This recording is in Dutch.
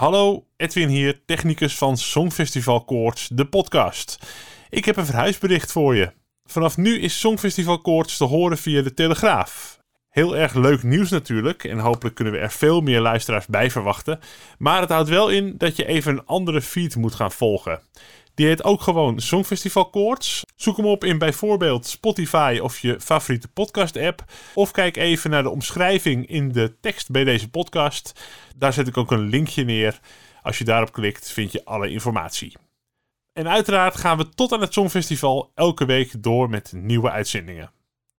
Hallo, Edwin hier, technicus van Songfestival Koorts, de podcast. Ik heb een verhuisbericht voor je. Vanaf nu is Songfestival Koorts te horen via de Telegraaf. Heel erg leuk nieuws natuurlijk en hopelijk kunnen we er veel meer luisteraars bij verwachten. Maar het houdt wel in dat je even een andere feed moet gaan volgen. Die heet ook gewoon Songfestival Koorts. Zoek hem op in bijvoorbeeld Spotify of je favoriete podcast app. Of kijk even naar de omschrijving in de tekst bij deze podcast. Daar zet ik ook een linkje neer. Als je daarop klikt vind je alle informatie. En uiteraard gaan we tot aan het Songfestival elke week door met nieuwe uitzendingen.